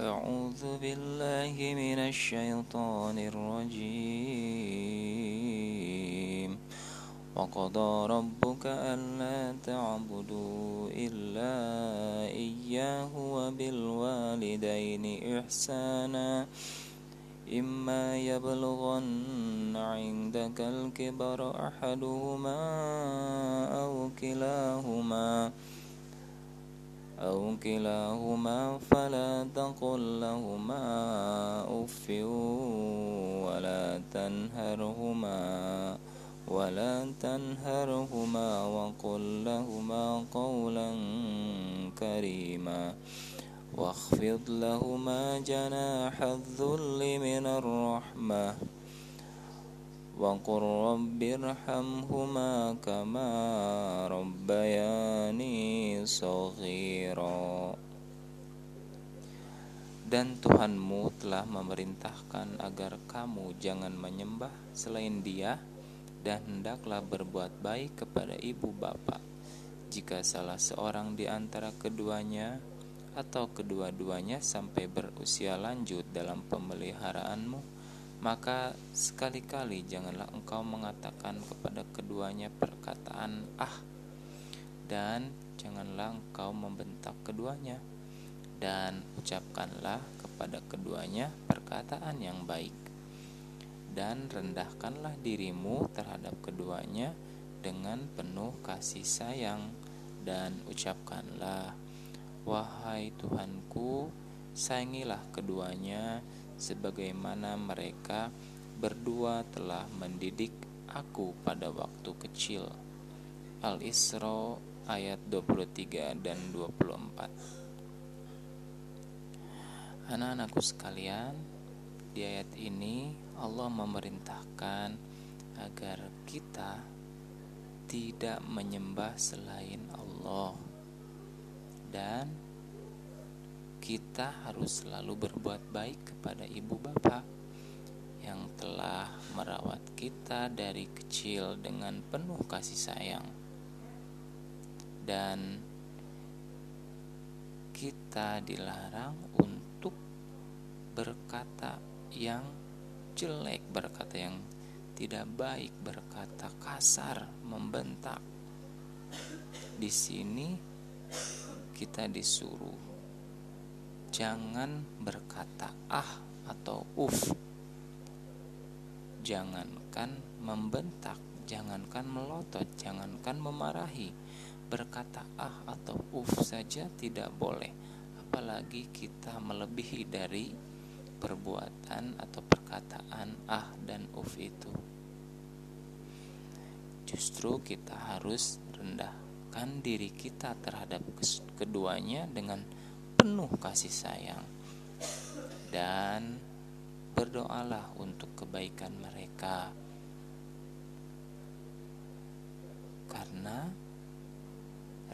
أعوذ بالله من الشيطان الرجيم. وقضى ربك ألا تعبدوا إلا إياه وبالوالدين إحسانا. إما يبلغن عندك الكبر أحدهما أو كلاهما. أو كلاهما فلا تقل لهما أف ولا تنهرهما ولا تنهرهما وقل لهما قولا كريما واخفض لهما جناح الذل من الرحمة وقل رب ارحمهما كما ربياني صغيرا dan Tuhanmu telah memerintahkan agar kamu jangan menyembah selain Dia dan hendaklah berbuat baik kepada ibu bapak. Jika salah seorang di antara keduanya atau kedua-duanya sampai berusia lanjut dalam pemeliharaanmu, maka sekali-kali janganlah engkau mengatakan kepada keduanya perkataan "ah" dan janganlah engkau membentak keduanya dan ucapkanlah kepada keduanya perkataan yang baik. Dan rendahkanlah dirimu terhadap keduanya dengan penuh kasih sayang dan ucapkanlah wahai Tuhanku sayangilah keduanya sebagaimana mereka berdua telah mendidik aku pada waktu kecil. Al-Isra ayat 23 dan 24 Anak-anakku sekalian di ayat ini Allah memerintahkan agar kita tidak menyembah selain Allah. Dan kita harus selalu berbuat baik kepada ibu bapak yang telah merawat kita dari kecil dengan penuh kasih sayang dan kita dilarang untuk berkata yang jelek, berkata yang tidak baik, berkata kasar, membentak. Di sini kita disuruh jangan berkata ah atau uf. Jangankan membentak, jangankan melotot, jangankan memarahi. Berkata ah atau uf saja tidak boleh, apalagi kita melebihi dari perbuatan atau perkataan ah dan uf itu. Justru kita harus rendahkan diri kita terhadap keduanya dengan penuh kasih sayang dan berdoalah untuk kebaikan mereka. Karena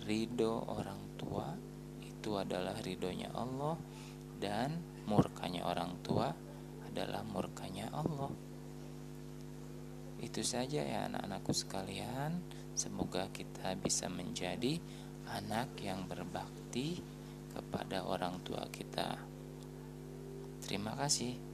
ridho orang tua itu adalah ridhonya Allah dan murkanya orang tua adalah murkanya Allah. Itu saja ya anak-anakku sekalian. Semoga kita bisa menjadi anak yang berbakti kepada orang tua kita. Terima kasih.